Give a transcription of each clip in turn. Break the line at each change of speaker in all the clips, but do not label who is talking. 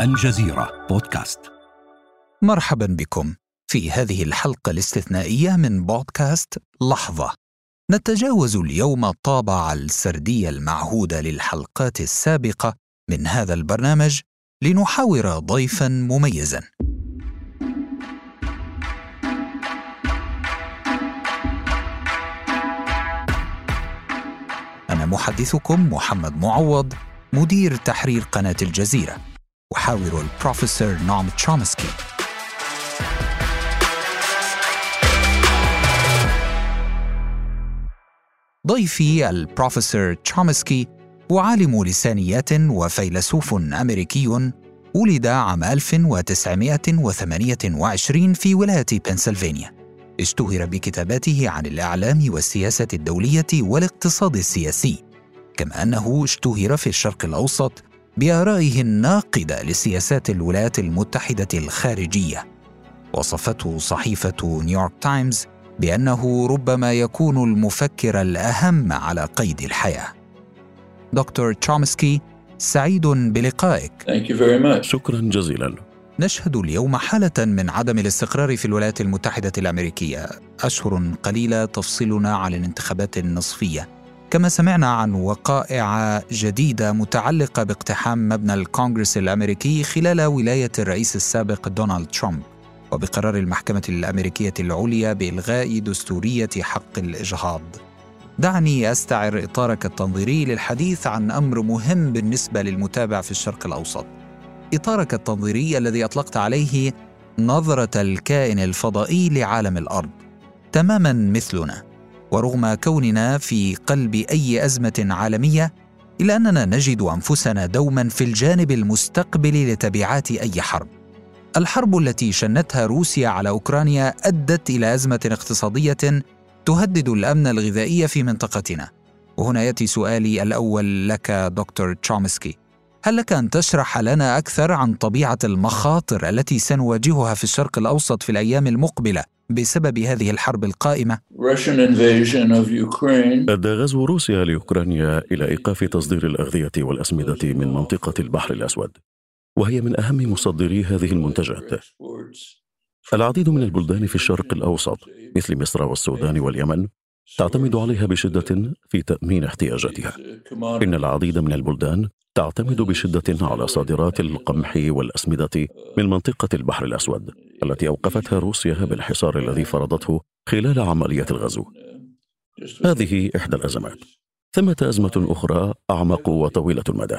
الجزيرة بودكاست.
مرحبا بكم في هذه الحلقة الاستثنائية من بودكاست لحظة. نتجاوز اليوم الطابع السردي المعهود للحلقات السابقة من هذا البرنامج لنحاور ضيفا مميزا. أنا محدثكم محمد معوض مدير تحرير قناة الجزيرة. أحاور البروفيسور نوم تشومسكي ضيفي البروفيسور تشومسكي هو عالم لسانيات وفيلسوف أمريكي ولد عام 1928 في ولاية بنسلفانيا. اشتهر بكتاباته عن الإعلام والسياسة الدولية والاقتصاد السياسي. كما أنه اشتهر في الشرق الأوسط بآرائه الناقدة لسياسات الولايات المتحدة الخارجية. وصفته صحيفة نيويورك تايمز بأنه ربما يكون المفكر الأهم على قيد الحياة. دكتور تشومسكي سعيد بلقائك.
شكرا جزيلا.
نشهد اليوم حالة من عدم الاستقرار في الولايات المتحدة الأمريكية. أشهر قليلة تفصلنا عن الانتخابات النصفية. كما سمعنا عن وقائع جديدة متعلقة باقتحام مبنى الكونغرس الأمريكي خلال ولاية الرئيس السابق دونالد ترامب وبقرار المحكمة الأمريكية العليا بإلغاء دستورية حق الإجهاض. دعني أستعر إطارك التنظيري للحديث عن أمر مهم بالنسبة للمتابع في الشرق الأوسط. إطارك التنظيري الذي أطلقت عليه نظرة الكائن الفضائي لعالم الأرض. تماما مثلنا. ورغم كوننا في قلب أي أزمة عالمية إلا أننا نجد أنفسنا دوما في الجانب المستقبل لتبعات أي حرب. الحرب التي شنتها روسيا على أوكرانيا أدت إلى أزمة اقتصادية تهدد الأمن الغذائي في منطقتنا. وهنا يأتي سؤالي الأول لك دكتور تشومسكي. هل لك أن تشرح لنا أكثر عن طبيعة المخاطر التي سنواجهها في الشرق الأوسط في الأيام المقبلة؟ بسبب هذه الحرب القائمة.
أدى غزو روسيا لأوكرانيا إلى إيقاف تصدير الأغذية والأسمدة من منطقة البحر الأسود وهي من أهم مصدري هذه المنتجات. العديد من البلدان في الشرق الأوسط مثل مصر والسودان واليمن تعتمد عليها بشدة في تأمين احتياجاتها. إن العديد من البلدان تعتمد بشدة على صادرات القمح والأسمدة من منطقة البحر الأسود التي أوقفتها روسيا بالحصار الذي فرضته خلال عملية الغزو. هذه إحدى الأزمات. ثمة أزمة أخرى أعمق وطويلة المدى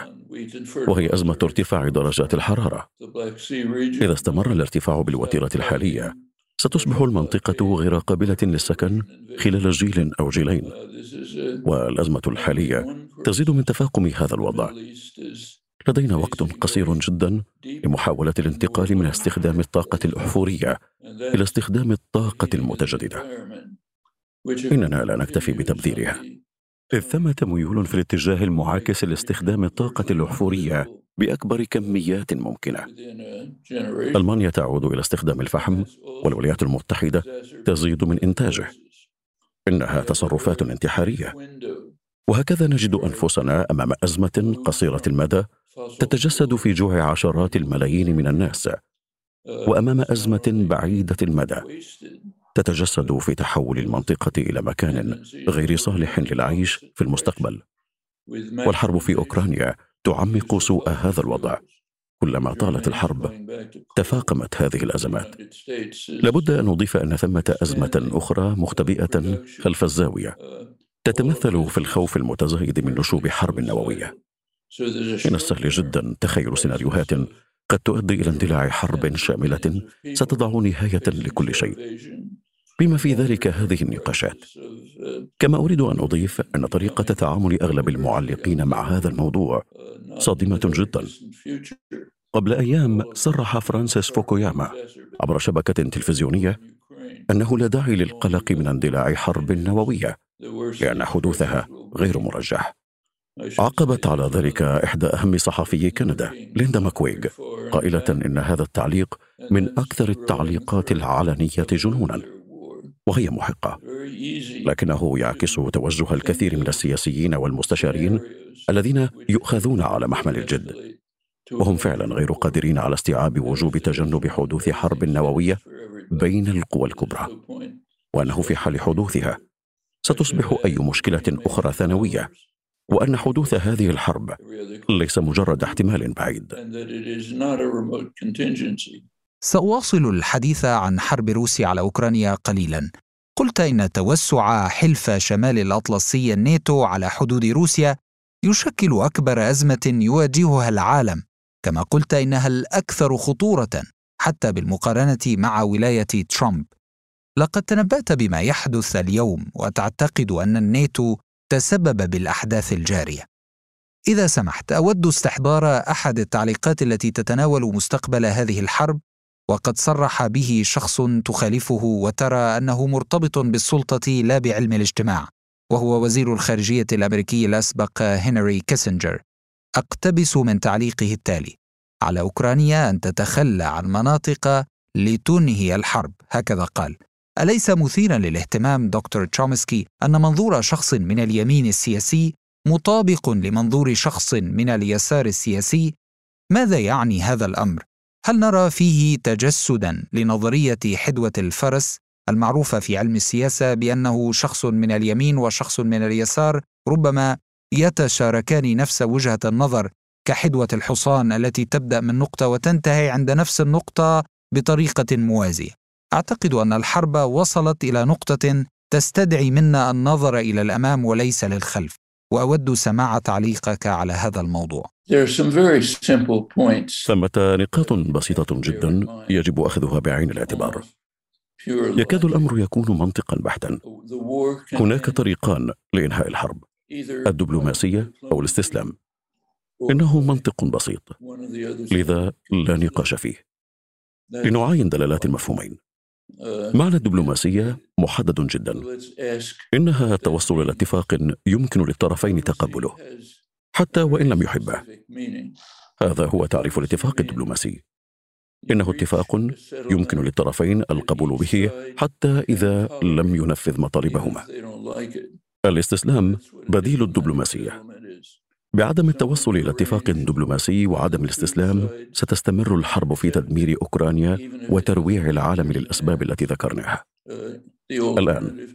وهي أزمة ارتفاع درجات الحرارة. إذا استمر الارتفاع بالوتيرة الحالية ستصبح المنطقة غير قابلة للسكن خلال جيل أو جيلين والأزمة الحالية تزيد من تفاقم هذا الوضع. لدينا وقت قصير جدا لمحاولة الانتقال من استخدام الطاقة الأحفورية إلى استخدام الطاقة المتجددة. إننا لا نكتفي بتبذيرها. إذ ثمة ميول في الاتجاه المعاكس لاستخدام الطاقة الأحفورية بأكبر كميات ممكنة. ألمانيا تعود إلى استخدام الفحم والولايات المتحدة تزيد من إنتاجه. إنها تصرفات انتحارية. وهكذا نجد أنفسنا أمام أزمة قصيرة المدى تتجسد في جوع عشرات الملايين من الناس وأمام أزمة بعيدة المدى تتجسد في تحول المنطقة إلى مكان غير صالح للعيش في المستقبل. والحرب في أوكرانيا تعمق سوء هذا الوضع. كلما طالت الحرب تفاقمت هذه الأزمات. لابد أن نضيف أن ثمة أزمة أخرى مختبئة خلف الزاوية. تتمثل في الخوف المتزايد من نشوب حرب نووية. من السهل جدا تخيل سيناريوهات قد تؤدي إلى اندلاع حرب شاملة ستضع نهاية لكل شيء. بما في ذلك هذه النقاشات. كما أريد أن أضيف أن طريقة تعامل أغلب المعلقين مع هذا الموضوع صادمة جدا. قبل أيام صرح فرانسيس فوكوياما عبر شبكة تلفزيونية أنه لا داعي للقلق من اندلاع حرب نووية لأن حدوثها غير مرجح. عقبت على ذلك إحدى أهم صحفي كندا ليندا ماكويغ قائلة إن هذا التعليق من أكثر التعليقات العلنية جنونا. وهي محقة. لكنه يعكس توجه الكثير من السياسيين والمستشارين الذين يؤخذون على محمل الجد. وهم فعلا غير قادرين على استيعاب وجوب تجنب حدوث حرب نووية بين القوى الكبرى وأنه في حال حدوثها ستصبح أي مشكلة أخرى ثانوية وأن حدوث هذه الحرب ليس مجرد احتمال بعيد.
سأواصل الحديث عن حرب روسيا على أوكرانيا قليلا. قلت إن توسع حلف شمال الأطلسي الناتو على حدود روسيا يشكل أكبر أزمة يواجهها العالم. كما قلت إنها الأكثر خطورة حتى بالمقارنة مع ولاية ترامب. لقد تنبأت بما يحدث اليوم وتعتقد أن الناتو تسبب بالأحداث الجارية. إذا سمحت أود استحضار أحد التعليقات التي تتناول مستقبل هذه الحرب وقد صرح به شخص تخالفه وترى أنه مرتبط بالسلطة لا بعلم الاجتماع وهو وزير الخارجية الأمريكي الأسبق هنري كيسنجر أقتبس من تعليقه التالي على أوكرانيا أن تتخلى عن مناطق لتنهي الحرب هكذا قال أليس مثيرا للاهتمام دكتور تشومسكي أن منظور شخص من اليمين السياسي مطابق لمنظور شخص من اليسار السياسي؟ ماذا يعني هذا الأمر؟ هل نرى فيه تجسدا لنظرية حدوة الفرس المعروفة في علم السياسة بأنه شخص من اليمين وشخص من اليسار ربما يتشاركان نفس وجهة النظر كحدوة الحصان التي تبدأ من نقطة وتنتهي عند نفس النقطة بطريقة موازية. أعتقد أن الحرب وصلت إلى نقطة تستدعي منا النظر إلى الأمام وليس للخلف وأود سماع تعليقك على هذا الموضوع.
ثمة نقاط بسيطة جدا يجب أخذها بعين الاعتبار. يكاد الأمر يكون منطقا بحتا. هناك طريقان لإنهاء الحرب الدبلوماسية أو الاستسلام. إنه منطق بسيط. لذا لا نقاش فيه. لنعاين دلالات المفهومين. معنى الدبلوماسية محدد جدا. إنها التوصل إلى اتفاق يمكن للطرفين تقبله حتى وإن لم يحبه. هذا هو تعريف الاتفاق الدبلوماسي. إنه اتفاق يمكن للطرفين القبول به حتى إذا لم ينفذ مطالبهما. الاستسلام بديل الدبلوماسية. بعدم التوصل إلى اتفاق دبلوماسي وعدم الاستسلام ستستمر الحرب في تدمير أوكرانيا وترويع العالم للأسباب التي ذكرناها. الآن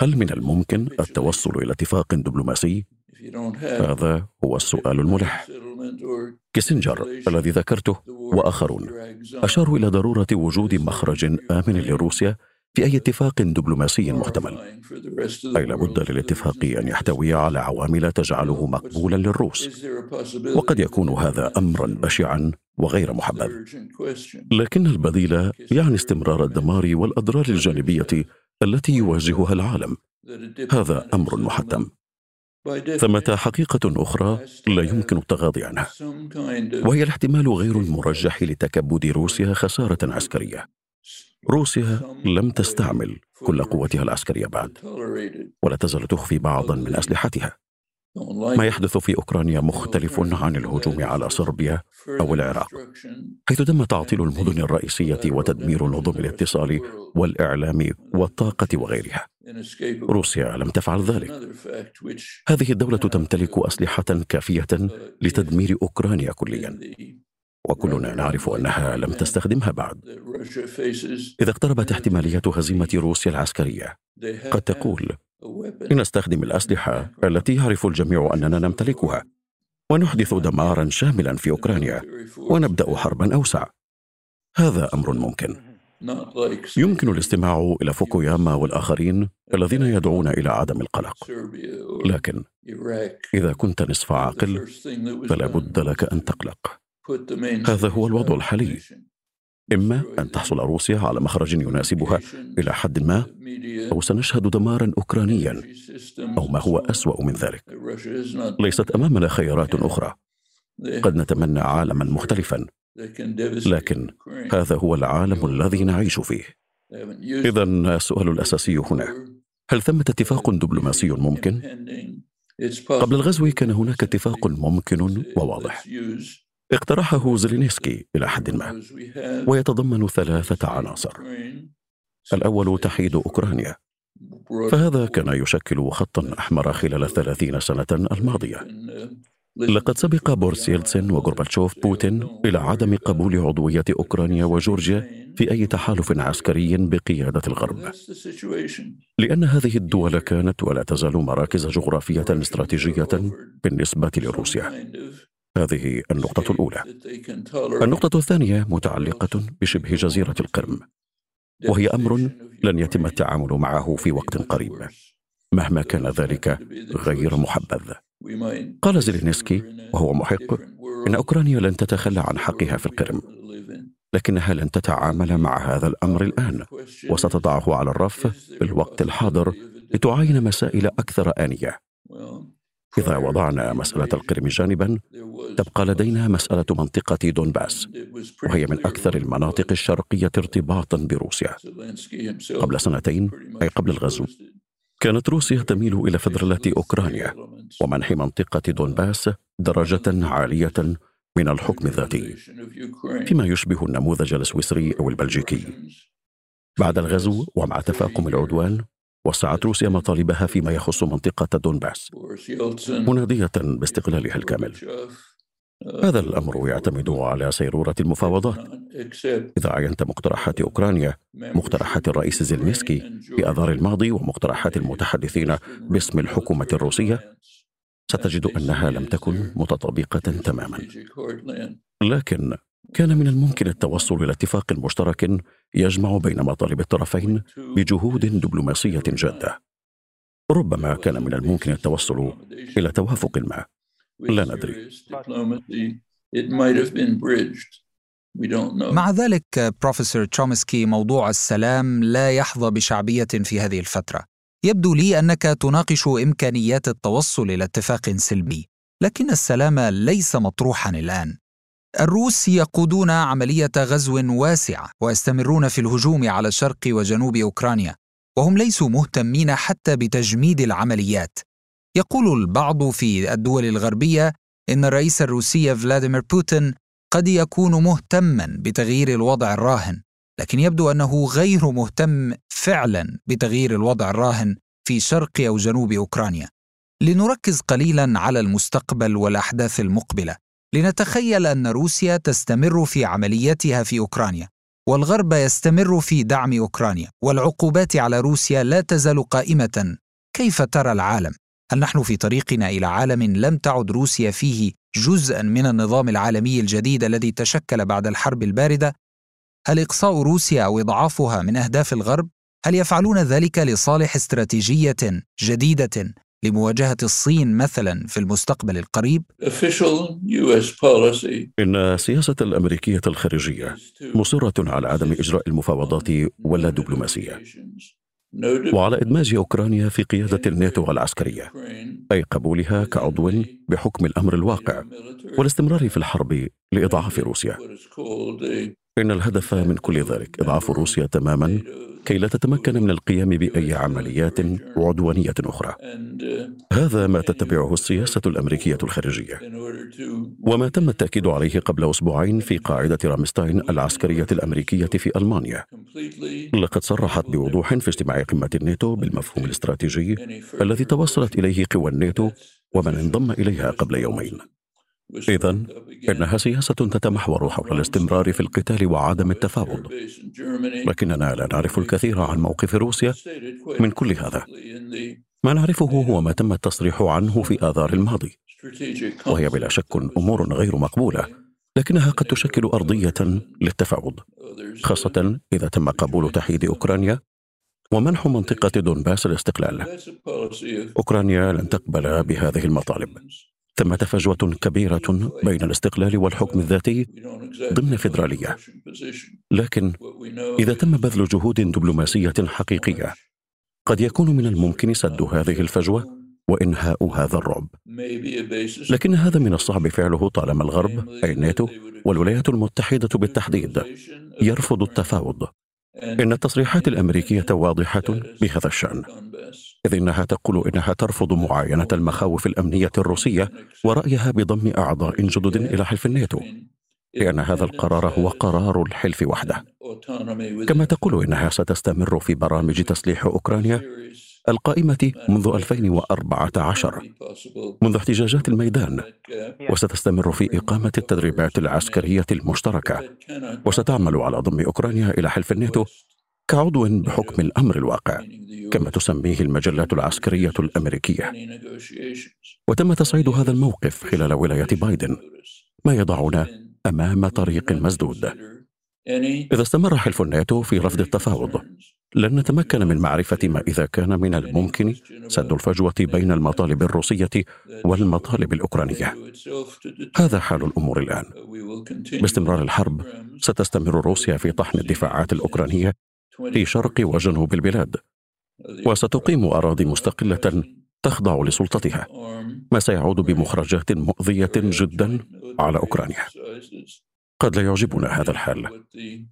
هل من الممكن التوصل إلى اتفاق دبلوماسي؟ هذا هو السؤال الملح. كيسنجر الذي ذكرته وآخرون أشاروا إلى ضرورة وجود مخرج آمن لروسيا في أي اتفاق دبلوماسي محتمل. أي لابد للاتفاق أن يحتوي على عوامل تجعله مقبولا للروس. وقد يكون هذا أمرا بشعا وغير محبب لكن البديل يعني استمرار الدمار والأضرار الجانبية التي يواجهها العالم. هذا أمر محتم. ثمة حقيقة أخرى لا يمكن التغاضي عنها. وهي الاحتمال غير المرجح لتكبد روسيا خسارة عسكرية. روسيا لم تستعمل كل قوتها العسكرية بعد ولا تزال تخفي بعضا من أسلحتها. ما يحدث في أوكرانيا مختلف عن الهجوم على صربيا أو العراق حيث تم تعطيل المدن الرئيسية وتدمير نظم الاتصال والإعلام والطاقة وغيرها. روسيا لم تفعل ذلك. هذه الدولة تمتلك أسلحة كافية لتدمير أوكرانيا كليا. وكلنا نعرف أنها لم تستخدمها بعد. إذا اقتربت احتماليه هزيمة روسيا العسكرية قد تقول لنستخدم الأسلحة التي يعرف الجميع أننا نمتلكها ونحدث دمارا شاملا في أوكرانيا ونبدأ حربا أوسع. هذا أمر ممكن. يمكن الاستماع إلى فوكوياما والآخرين الذين يدعون إلى عدم القلق. لكن إذا كنت نصف عاقل فلا بد لك أن تقلق. هذا هو الوضع الحالي. إما أن تحصل روسيا على مخرج يناسبها إلى حد ما أو سنشهد دمارا أوكرانيا أو ما هو أسوأ من ذلك. ليست أمامنا خيارات أخرى. قد نتمنى عالما مختلفا. لكن هذا هو العالم الذي نعيش فيه. إذا السؤال الأساسي هنا. هل ثمة اتفاق دبلوماسي ممكن؟ قبل الغزو كان هناك اتفاق ممكن وواضح. اقترحه زيلينسكي إلى حد ما ويتضمن ثلاثة عناصر. الأول تحييد أوكرانيا فهذا كان يشكل خطا أحمر خلال الثلاثين سنة الماضية. لقد سبق بورس يلتسن وغورباتشوف بوتين إلى عدم قبول عضوية أوكرانيا وجورجيا في أي تحالف عسكري بقيادة الغرب. لأن هذه الدول كانت ولا تزال مراكز جغرافية استراتيجية بالنسبة لروسيا. هذه النقطة الأولى. النقطة الثانية متعلقة بشبه جزيرة القرم وهي أمر لن يتم التعامل معه في وقت قريب مهما كان ذلك غير محبذ. قال زيلينسكي وهو محق إن أوكرانيا لن تتخلى عن حقها في القرم لكنها لن تتعامل مع هذا الأمر الآن وستضعه على الرف في الوقت الحاضر لتعاين مسائل أكثر آنية. إذا وضعنا مسألة القرم جانبا تبقى لدينا مسألة منطقة دونباس وهي من أكثر المناطق الشرقية ارتباطا بروسيا. قبل سنتين أي قبل الغزو كانت روسيا تميل إلى فدرلة أوكرانيا ومنح منطقة دونباس درجة عالية من الحكم الذاتي فيما يشبه النموذج السويسري أو البلجيكي. بعد الغزو ومع تفاقم العدوان وسعت روسيا مطالبها فيما يخص منطقة دونباس منادية باستقلالها الكامل. هذا الأمر يعتمد على سيرورة المفاوضات. إذا عينت مقترحات أوكرانيا مقترحات الرئيس زيلنسكي في آذار الماضي ومقترحات المتحدثين باسم الحكومة الروسية ستجد أنها لم تكن متطابقة تماما. لكن كان من الممكن التوصل إلى اتفاق مشترك يجمع بين مطالب الطرفين بجهود دبلوماسية جادة. ربما كان من الممكن التوصل إلى توافق ما. لا ندري.
مع ذلك بروفيسور تشومسكي موضوع السلام لا يحظى بشعبية في هذه الفترة. يبدو لي أنك تناقش إمكانيات التوصل إلى اتفاق سلمي لكن السلام ليس مطروحا الآن. الروس يقودون عملية غزو واسعة ويستمرون في الهجوم على شرق وجنوب أوكرانيا وهم ليسوا مهتمين حتى بتجميد العمليات. يقول البعض في الدول الغربية إن الرئيس الروسي فلاديمير بوتين قد يكون مهتما بتغيير الوضع الراهن لكن يبدو أنه غير مهتم فعلا بتغيير الوضع الراهن في شرق أو جنوب أوكرانيا. لنركز قليلا على المستقبل والأحداث المقبلة. لنتخيل أن روسيا تستمر في عملياتها في أوكرانيا والغرب يستمر في دعم أوكرانيا والعقوبات على روسيا لا تزال قائمة. كيف ترى العالم؟ هل نحن في طريقنا إلى عالم لم تعد روسيا فيه جزءا من النظام العالمي الجديد الذي تشكل بعد الحرب الباردة؟ هل إقصاء روسيا أو إضعافها من أهداف الغرب؟ هل يفعلون ذلك لصالح استراتيجية جديدة؟ لمواجهة الصين مثلا في المستقبل القريب؟
إن السياسة الأمريكية الخارجية مصرة على عدم إجراء المفاوضات ولا دبلوماسيه وعلى إدماج أوكرانيا في قيادة الناتو العسكرية أي قبولها كعضو بحكم الأمر الواقع والاستمرار في الحرب لإضعاف روسيا. إن الهدف من كل ذلك إضعاف روسيا تماما كي لا تتمكن من القيام بأي عمليات عدوانية أخرى. هذا ما تتبعه السياسة الأمريكية الخارجية. وما تم التأكيد عليه قبل أسبوعين في قاعدة رامستاين العسكرية الأمريكية في ألمانيا. لقد صرحت بوضوح في اجتماع قمة الناتو بالمفهوم الاستراتيجي الذي توصلت إليه قوى الناتو ومن انضم إليها قبل يومين. إذا إنها سياسة تتمحور حول الاستمرار في القتال وعدم التفاوض. لكننا لا نعرف الكثير عن موقف روسيا من كل هذا. ما نعرفه هو ما تم التصريح عنه في آذار الماضي وهي بلا شك أمور غير مقبولة لكنها قد تشكل أرضية للتفاوض خاصة إذا تم قبول تحييد أوكرانيا ومنح منطقة دونباس الاستقلال. أوكرانيا لن تقبل بهذه المطالب. ثمة فجوة كبيرة بين الاستقلال والحكم الذاتي ضمن فيدرالية. لكن إذا تم بذل جهود دبلوماسية حقيقية قد يكون من الممكن سد هذه الفجوة وإنهاء هذا الرعب. لكن هذا من الصعب فعله طالما الغرب أي الناتو والولايات المتحدة بالتحديد يرفض التفاوض. إن التصريحات الأمريكية واضحة بهذا الشأن. إذ إنها تقول إنها ترفض معاينة المخاوف الأمنية الروسية ورأيها بضم أعضاء جدد إلى حلف الناتو لأن هذا القرار هو قرار الحلف وحده. كما تقول إنها ستستمر في برامج تسليح أوكرانيا القائمة منذ 2014 منذ احتجاجات الميدان وستستمر في إقامة التدريبات العسكرية المشتركة وستعمل على ضم أوكرانيا إلى حلف الناتو كعضو بحكم الأمر الواقع كما تسميه المجلات العسكرية الأمريكية. وتم تصعيد هذا الموقف خلال ولاية بايدن ما يضعنا أمام طريق مسدود. إذا استمر حلف الناتو في رفض التفاوض لن نتمكن من معرفة ما إذا كان من الممكن سد الفجوة بين المطالب الروسية والمطالب الأوكرانية. هذا حال الأمور الآن. باستمرار الحرب ستستمر روسيا في طحن الدفاعات الأوكرانية في شرق وجنوب البلاد وستقيم أراضي مستقلة تخضع لسلطتها. ما سيعود بمخرجات مؤذية جدا على أوكرانيا. قد لا يعجبنا هذا الحال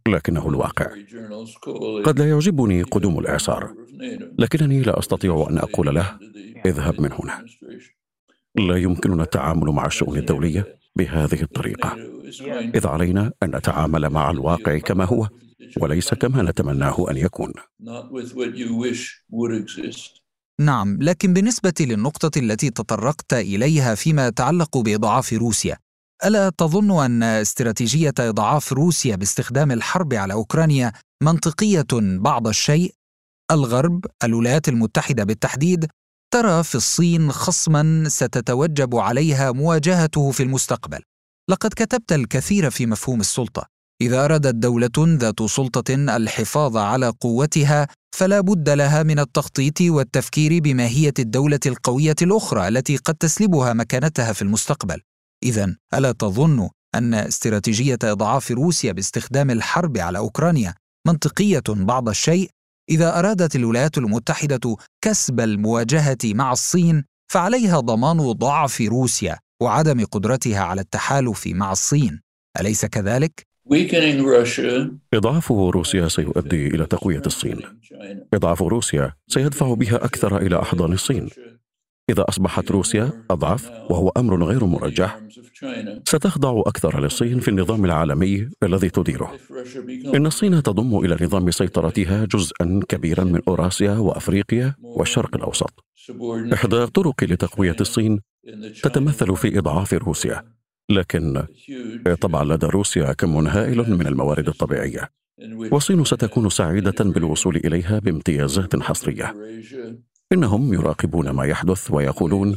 لكنه الواقع. قد لا يعجبني قدوم الإعصار لكنني لا أستطيع أن أقول له اذهب من هنا. لا يمكننا التعامل مع الشؤون الدولية بهذه الطريقة. إذ علينا أن نتعامل مع الواقع كما هو وليس كما نتمناه أن يكون.
نعم لكن بالنسبة للنقطة التي تطرقت إليها فيما يتعلق باضعاف روسيا ألا تظن أن استراتيجية اضعاف روسيا باستخدام الحرب على أوكرانيا منطقية بعض الشيء؟ الغرب الولايات المتحدة بالتحديد ترى في الصين خصما ستتوجب عليها مواجهته في المستقبل. لقد كتبت الكثير في مفهوم السلطة. إذا ارادت دولة ذات سلطة الحفاظ على قوتها فلا بد لها من التخطيط والتفكير بماهية الدولة القوية الأخرى التي قد تسلبها مكانتها في المستقبل. اذا ألا تظن أن استراتيجية إضعاف روسيا باستخدام الحرب على أوكرانيا منطقية بعض الشيء؟ إذا أرادت الولايات المتحدة كسب المواجهة مع الصين فعليها ضمان ضعف روسيا وعدم قدرتها على التحالف مع الصين. أليس كذلك؟
إضعاف روسيا سيؤدي إلى تقوية الصين. إضعاف روسيا سيدفع بها أكثر إلى أحضان الصين. إذا أصبحت روسيا أضعف وهو أمر غير مرجح ستخضع أكثر للصين في النظام العالمي الذي تديره. إن الصين تضم إلى نظام سيطرتها جزءا كبيرا من أوراسيا وأفريقيا والشرق الأوسط. إحدى الطرق لتقوية الصين تتمثل في إضعاف روسيا. لكن طبعا لدى روسيا كم هائل من الموارد الطبيعية والصين ستكون سعيدة بالوصول إليها بامتيازات حصرية. إنهم يراقبون ما يحدث ويقولون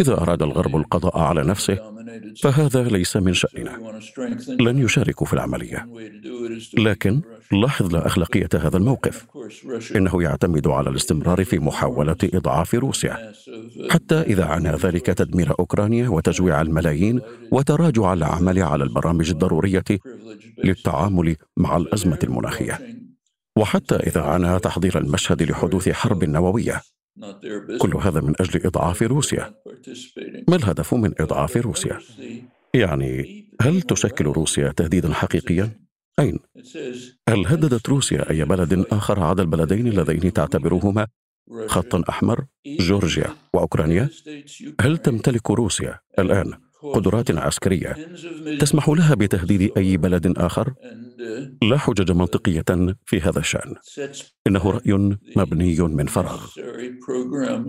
إذا أراد الغرب القضاء على نفسه فهذا ليس من شأننا. لن يشاركوا في العملية. لكن لاحظ لا أخلاقية هذا الموقف. إنه يعتمد على الاستمرار في محاولة إضعاف روسيا. حتى إذا عنى ذلك تدمير أوكرانيا وتجويع الملايين وتراجع العمل على البرامج الضرورية للتعامل مع الأزمة المناخية. وحتى إذا عنى تحضير المشهد لحدوث حرب نووية. كل هذا من أجل إضعاف روسيا. ما الهدف من إضعاف روسيا؟ يعني هل تشكل روسيا تهديدا حقيقيا؟ أين؟ هل هددت روسيا أي بلد آخر عدا البلدين اللذين تعتبرهما؟ خطا أحمر جورجيا وأوكرانيا. هل تمتلك روسيا الآن؟ قدرات عسكرية تسمح لها بتهديد أي بلد آخر؟ لا حجج منطقية في هذا الشأن. إنه رأي مبني من فراغ.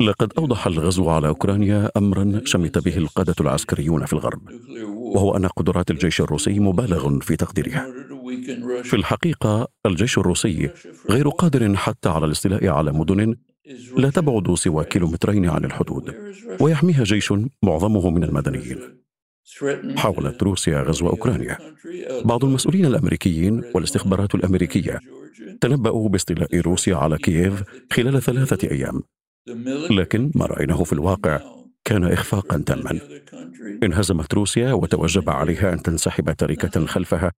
لقد أوضح الغزو على أوكرانيا امرا شمت به القادة العسكريون في الغرب وهو أن قدرات الجيش الروسي مبالغ في تقديرها. في الحقيقة الجيش الروسي غير قادر حتى على الاستيلاء على مدن لا تبعد سوى كيلومترين عن الحدود ويحميها جيش معظمه من المدنيين. حاولت روسيا غزو أوكرانيا. بعض المسؤولين الأمريكيين والاستخبارات الأمريكية تنبأوا باستيلاء روسيا على كييف خلال ثلاثة أيام. لكن ما رأيناه في الواقع كان اخفاقا تاما. انهزمت روسيا وتوجب عليها أن تنسحب تاركه خلفها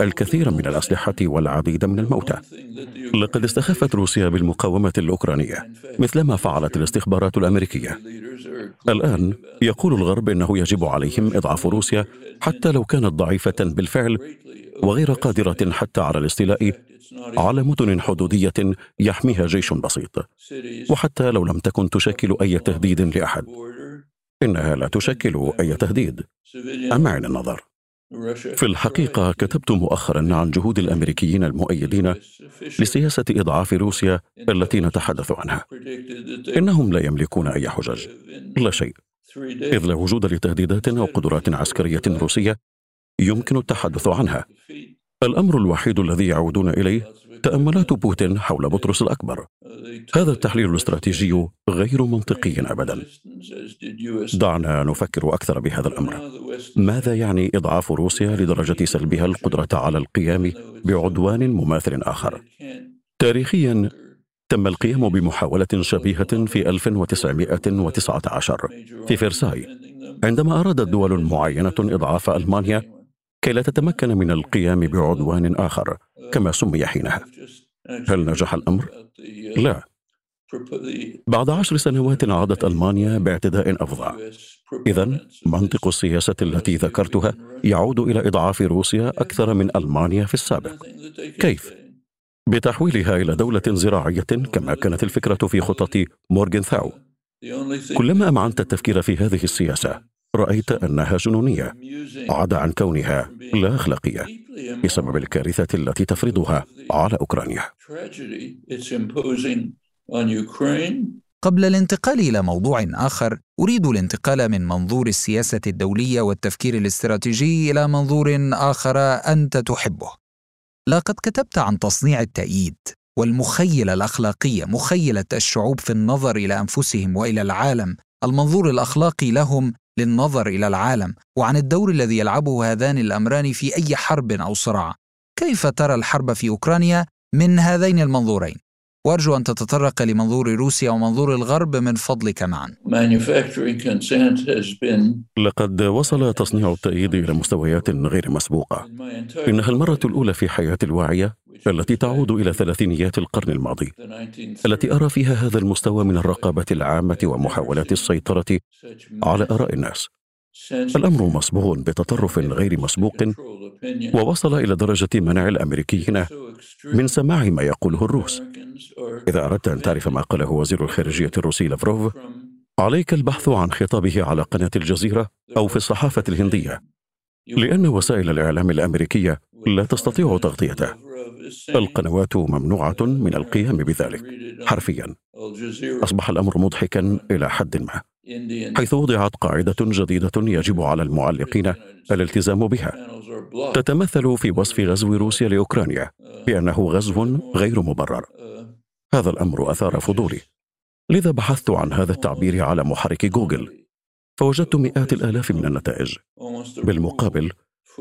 الكثير من الأسلحة والعديد من الموتى. لقد استخفت روسيا بالمقاومة الأوكرانية مثلما فعلت الاستخبارات الأمريكية. الآن يقول الغرب إنه يجب عليهم إضعاف روسيا حتى لو كانت ضعيفة بالفعل وغير قادرة حتى على الاستيلاء على مدن حدودية يحميها جيش بسيط وحتى لو لم تكن تشكل أي تهديد لأحد. إنها لا تشكل أي تهديد. أما عين النظر؟ في الحقيقة كتبت مؤخرا عن جهود الأمريكيين المؤيدين لسياسة إضعاف روسيا التي نتحدث عنها. إنهم لا يملكون أي حجج لا شيء. إذ لا وجود لتهديدات أو قدرات عسكرية روسية يمكن التحدث عنها. الأمر الوحيد الذي يعودون إليه تأملات بوتين حول بطرس الأكبر. هذا التحليل الاستراتيجي غير منطقي أبدا. دعنا نفكر أكثر بهذا الأمر. ماذا يعني إضعاف روسيا لدرجة سلبها القدرة على القيام بعدوان مماثل آخر؟ تاريخيا تم القيام بمحاولة شبيهة في 1919 في فرساي عندما أرادت دول معينة إضعاف ألمانيا كي لا تتمكن من القيام بعدوان آخر كما سمي حينها. هل نجح الأمر؟ لا. بعد عشر سنوات عادت ألمانيا باعتداء أفظع. إذا منطق السياسة التي ذكرتها يعود إلى إضعاف روسيا أكثر من ألمانيا في السابق. كيف؟ بتحويلها إلى دولة زراعية كما كانت الفكرة في خطة مورغنثاو. كلما أمعنت التفكير في هذه السياسة رأيت أنها جنونية. عدا عن كونها. لا أخلاقية. بسبب الكارثة التي تفرضها على أوكرانيا.
قبل الانتقال إلى موضوع آخر أريد الانتقال من منظور السياسة الدولية والتفكير الاستراتيجي إلى منظور آخر أنت تحبه. لقد كتبت عن تصنيع التأييد والمخيله الاخلاقيه مخيلة الشعوب في النظر إلى أنفسهم وإلى العالم. المنظور الأخلاقي لهم للنظر إلى العالم وعن الدور الذي يلعبه هذان الأمران في أي حرب أو صراع. كيف ترى الحرب في أوكرانيا من هذين المنظورين؟ وأرجو أن تتطرق لمنظور روسيا ومنظور الغرب من فضلك معا.
لقد وصل تصنيع التأييد إلى مستويات غير مسبوقة. إنها المرة الأولى في حياتي الواعية التي تعود إلى ثلاثينيات القرن الماضي التي أرى فيها هذا المستوى من الرقابة العامة ومحاولات السيطرة على آراء الناس. الأمر مصبوغ بتطرف غير مسبوق ووصل إلى درجة منع الأمريكيين من سماع ما يقوله الروس إذا أردت أن تعرف ما قاله وزير الخارجية الروسي لافروف عليك البحث عن خطابه على قناة الجزيرة أو في الصحافة الهندية لأن وسائل الإعلام الأمريكية لا تستطيع تغطيته. القنوات ممنوعة من القيام بذلك حرفيا. أصبح الأمر مضحكا إلى حد ما حيث وضعت قاعدة جديدة يجب على المعلقين الالتزام بها. تتمثل في وصف غزو روسيا لأوكرانيا. بأنه غزو غير مبرر. هذا الأمر أثار فضولي. لذا بحثت عن هذا التعبير على محرك جوجل. فوجدت مئات الآلاف من النتائج. بالمقابل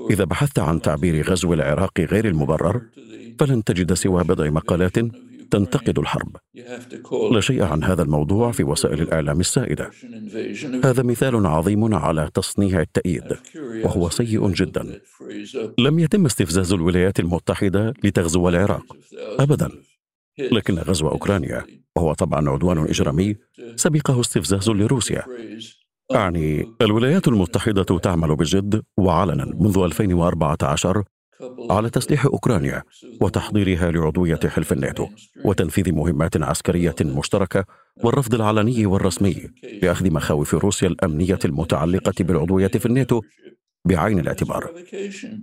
إذا بحثت عن تعبير غزو العراق غير المبرر فلن تجد سوى بضع مقالات تنتقد الحرب. لا شيء عن هذا الموضوع في وسائل الإعلام السائدة. هذا مثال عظيم على تصنيع التأييد وهو سيء جدا. لم يتم استفزاز الولايات المتحدة لتغزو العراق ابدا. لكن غزو أوكرانيا وهو طبعا عدوان إجرامي سبقه استفزاز لروسيا. أعني الولايات المتحدة تعمل بجد وعلنا منذ 2014 على تسليح أوكرانيا وتحضيرها لعضوية حلف الناتو وتنفيذ مهمات عسكرية مشتركة والرفض العلني والرسمي لاخذ مخاوف روسيا الأمنية المتعلقة بالعضوية في الناتو بعين الاعتبار.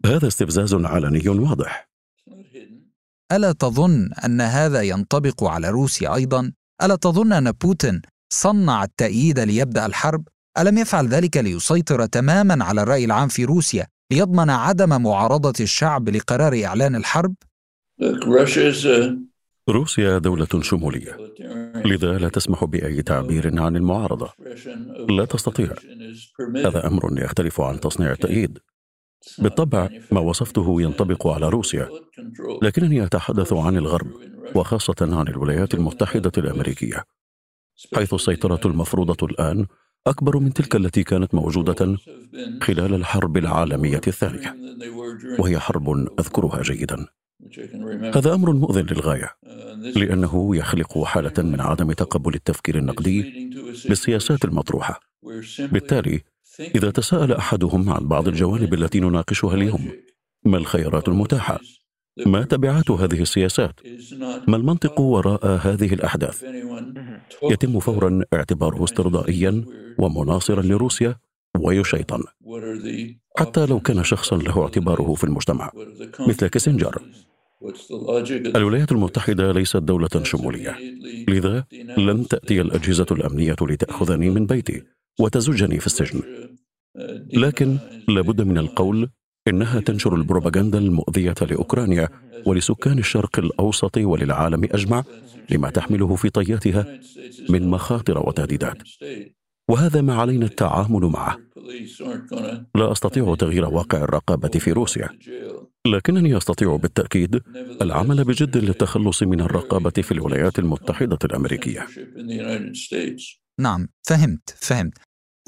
هذا استفزاز علني واضح.
ألا تظن أن هذا ينطبق على روسيا أيضا؟ ألا تظن أن بوتين صنع التأييد ليبدأ الحرب؟ ألم يفعل ذلك ليسيطر تماما على الرأي العام في روسيا ليضمن عدم معارضة الشعب لقرار إعلان الحرب؟
روسيا دولة شمولية. لذا لا تسمح بأي تعبير عن المعارضة. لا تستطيع. هذا أمر يختلف عن تصنيع التأييد. بالطبع ما وصفته ينطبق على روسيا. لكنني أتحدث عن الغرب وخاصة عن الولايات المتحدة الأمريكية حيث السيطرة المفروضة الآن أكبر من تلك التي كانت موجودة خلال الحرب العالمية الثانية وهي حرب أذكرها جيدا هذا أمر مؤذن للغاية لأنه يخلق حالة من عدم تقبل التفكير النقدي بالسياسات المطروحة بالتالي إذا تساءل أحدهم عن بعض الجوانب التي نناقشها اليوم ما الخيارات المتاحة؟ ما تبعات هذه السياسات؟ ما المنطق وراء هذه الأحداث؟ يتم فورا اعتباره استرضائيا ومناصرا لروسيا ويشيطن حتى لو كان شخصا له اعتباره في المجتمع مثل كيسنجر الولايات المتحدة ليست دولة شمولية لذا لن تأتي الأجهزة الأمنية لتأخذني من بيتي وتزجني في السجن لكن لابد من القول إنها تنشر البروباغندا المؤذية لأوكرانيا ولسكان الشرق الأوسط وللعالم أجمع لما تحمله في طياتها من مخاطر وتهديدات. وهذا ما علينا التعامل معه. لا أستطيع تغيير واقع الرقابة في روسيا. لكنني أستطيع بالتأكيد العمل بجد للتخلص من الرقابة في الولايات المتحدة الأمريكية.
نعم فهمت فهمت.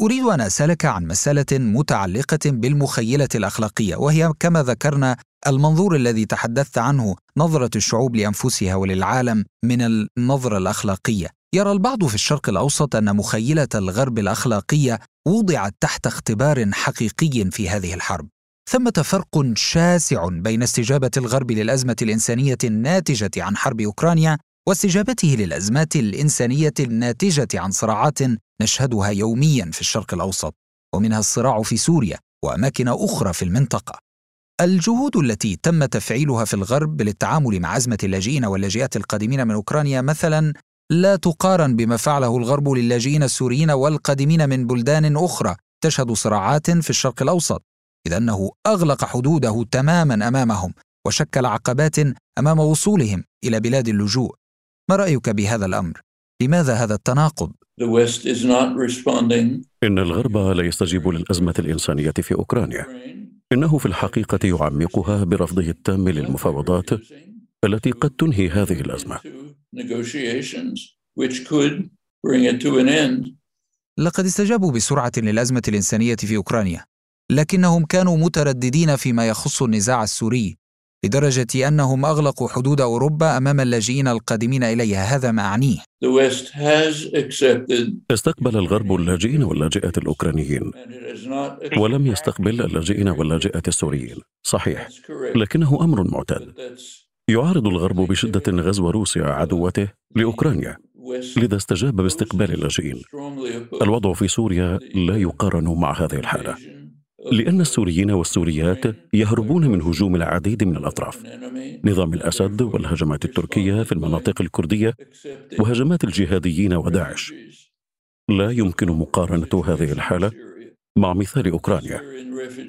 أريد أن أسألك عن مسألة متعلقة بالمخيلة الأخلاقية وهي كما ذكرنا المنظور الذي تحدثت عنه نظرة الشعوب لأنفسها وللعالم من النظرة الأخلاقية. يرى البعض في الشرق الأوسط أن مخيلة الغرب الأخلاقية وضعت تحت اختبار حقيقي في هذه الحرب. ثمة فرق شاسع بين استجابة الغرب للأزمة الإنسانية الناتجة عن حرب أوكرانيا واستجابته للأزمات الإنسانية الناتجة عن صراعات نشهدها يوميا في الشرق الأوسط ومنها الصراع في سوريا وأماكن أخرى في المنطقة. الجهود التي تم تفعيلها في الغرب للتعامل مع أزمة اللاجئين واللاجئات القادمين من أوكرانيا مثلا لا تقارن بما فعله الغرب للاجئين السوريين والقادمين من بلدان أخرى تشهد صراعات في الشرق الأوسط إذ أنه أغلق حدوده تماما أمامهم وشكل عقبات أمام وصولهم إلى بلاد اللجوء. ما رأيك بهذا الأمر؟ لماذا هذا التناقض؟
إن الغرب لا يستجيب للأزمة الإنسانية في أوكرانيا. إنه في الحقيقة يعمقها برفضه التام للمفاوضات التي قد تنهي هذه الأزمة.
لقد استجابوا بسرعة للأزمة الإنسانية في أوكرانيا لكنهم كانوا مترددين فيما يخص النزاع السوري. لدرجة أنهم أغلقوا حدود أوروبا أمام اللاجئين القادمين إليها. هذا ما أعنيه.
استقبل الغرب اللاجئين واللاجئات الأوكرانيين. ولم يستقبل اللاجئين واللاجئات السوريين. صحيح. لكنه أمر معتاد. يعارض الغرب بشدة غزو روسيا عدوته لأوكرانيا. لذا استجاب باستقبال اللاجئين. الوضع في سوريا لا يقارن مع هذه الحالة. لأن السوريين والسوريات يهربون من هجوم العديد من الأطراف. نظام الأسد والهجمات التركية في المناطق الكردية وهجمات الجهاديين وداعش. لا يمكن مقارنة هذه الحالة مع مثال أوكرانيا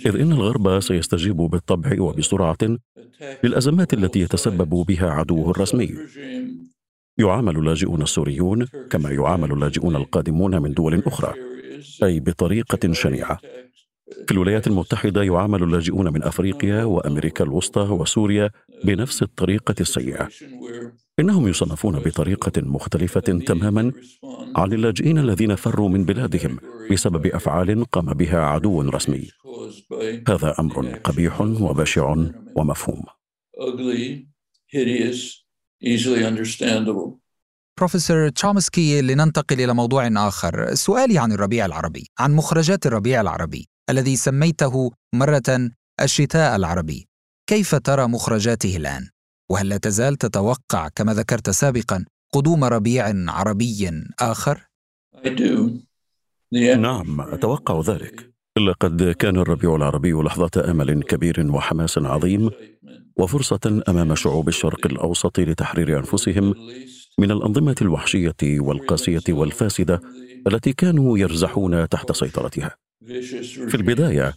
إذ إن الغرب سيستجيب بالطبع وبسرعة للأزمات التي يتسبب بها عدوه الرسمي. يعامل اللاجئون السوريون كما يعامل اللاجئون القادمون من دول أخرى أي بطريقة شنيعة. في الولايات المتحدة يعامل اللاجئون من أفريقيا وأمريكا الوسطى وسوريا بنفس الطريقة السيئة. إنهم يصنفون بطريقة مختلفة تماما عن اللاجئين الذين فروا من بلادهم بسبب أفعال قام بها عدو رسمي. هذا أمر قبيح وبشع ومفهوم.
بروفيسور تشومسكي لننتقل إلى موضوع آخر. سؤالي عن الربيع العربي عن مخرجات الربيع العربي. الذي سميته مرة الشتاء العربي كيف ترى مخرجاته الآن؟ وهل لا تزال تتوقع كما ذكرت سابقا قدوم ربيع عربي آخر؟
نعم أتوقع ذلك لقد كان الربيع العربي لحظة أمل كبير وحماس عظيم وفرصة أمام شعوب الشرق الأوسط لتحرير أنفسهم من الأنظمة الوحشية والقاسية والفاسدة التي كانوا يرزحون تحت سيطرتها. في البداية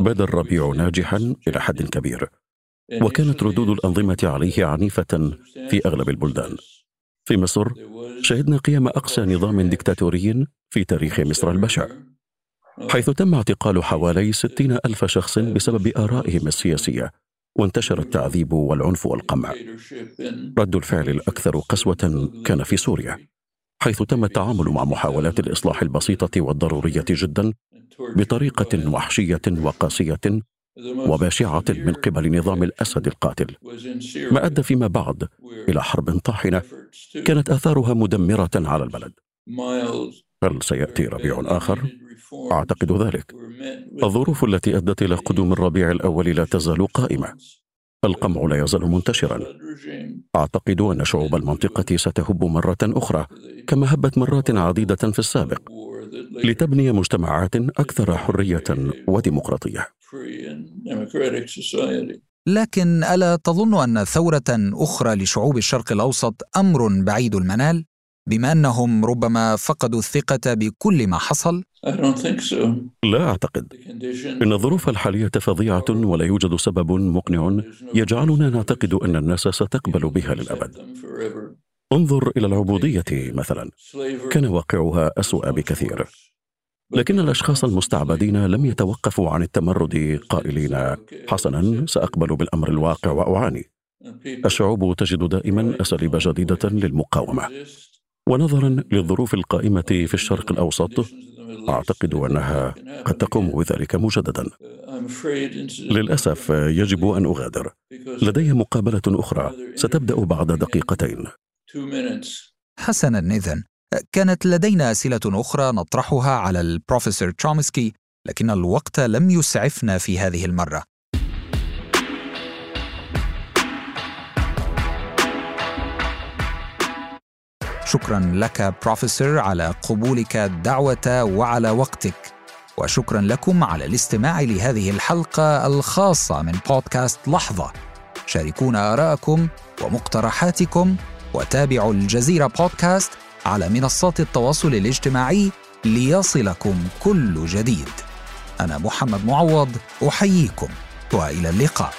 بدا الربيع ناجحا إلى حد كبير وكانت ردود الأنظمة عليه عنيفة في أغلب البلدان. في مصر شهدنا قيام أقسى نظام ديكتاتوري في تاريخ مصر البشع حيث تم اعتقال حوالي ستين ألف شخص بسبب آرائهم السياسية وانتشر التعذيب والعنف والقمع. رد الفعل الأكثر قسوة كان في سوريا. حيث تم التعامل مع محاولات الإصلاح البسيطة والضرورية جدا بطريقة وحشية وقاسية وبشعة من قبل نظام الأسد القاتل. ما أدى فيما بعد إلى حرب طاحنة كانت آثارها مدمرة على البلد. هل سيأتي ربيع آخر؟ أعتقد ذلك. الظروف التي أدت إلى قدوم الربيع الأول لا تزال قائمة. القمع لا يزال منتشرا. أعتقد أن شعوب المنطقة ستهب مرة أخرى كما هبت مرات عديدة في السابق لتبني مجتمعات أكثر حرية وديمقراطية.
لكن ألا تظن أن ثورة أخرى لشعوب الشرق الأوسط أمر بعيد المنال؟ بما أنهم ربما فقدوا الثقة بكل ما حصل؟
لا أعتقد. إن الظروف الحالية فظيعة ولا يوجد سبب مقنع يجعلنا نعتقد أن الناس ستقبل بها للأبد. انظر إلى العبودية مثلا. كان واقعها أسوأ بكثير. لكن الأشخاص المستعبدين لم يتوقفوا عن التمرد قائلين حسنا سأقبل بالأمر الواقع وأعاني. الشعوب تجد دائما أساليب جديدة للمقاومة. ونظرا للظروف القائمة في الشرق الأوسط أعتقد أنها قد تقوم بذلك مجددا. للأسف يجب أن أغادر. لدي مقابلة أخرى. ستبدأ بعد دقيقتين.
حسنا إذن. كانت لدينا أسئلة أخرى نطرحها على البروفيسور ترومسكي لكن الوقت لم يسعفنا في هذه المرة. شكرا لك بروفيسور على قبولك الدعوة وعلى وقتك. وشكرا لكم على الاستماع لهذه الحلقة الخاصة من بودكاست لحظة. شاركونا ارائكم ومقترحاتكم وتابعوا الجزيرة بودكاست على منصات التواصل الاجتماعي ليصلكم كل جديد. أنا محمد معوض أحييكم وإلى اللقاء.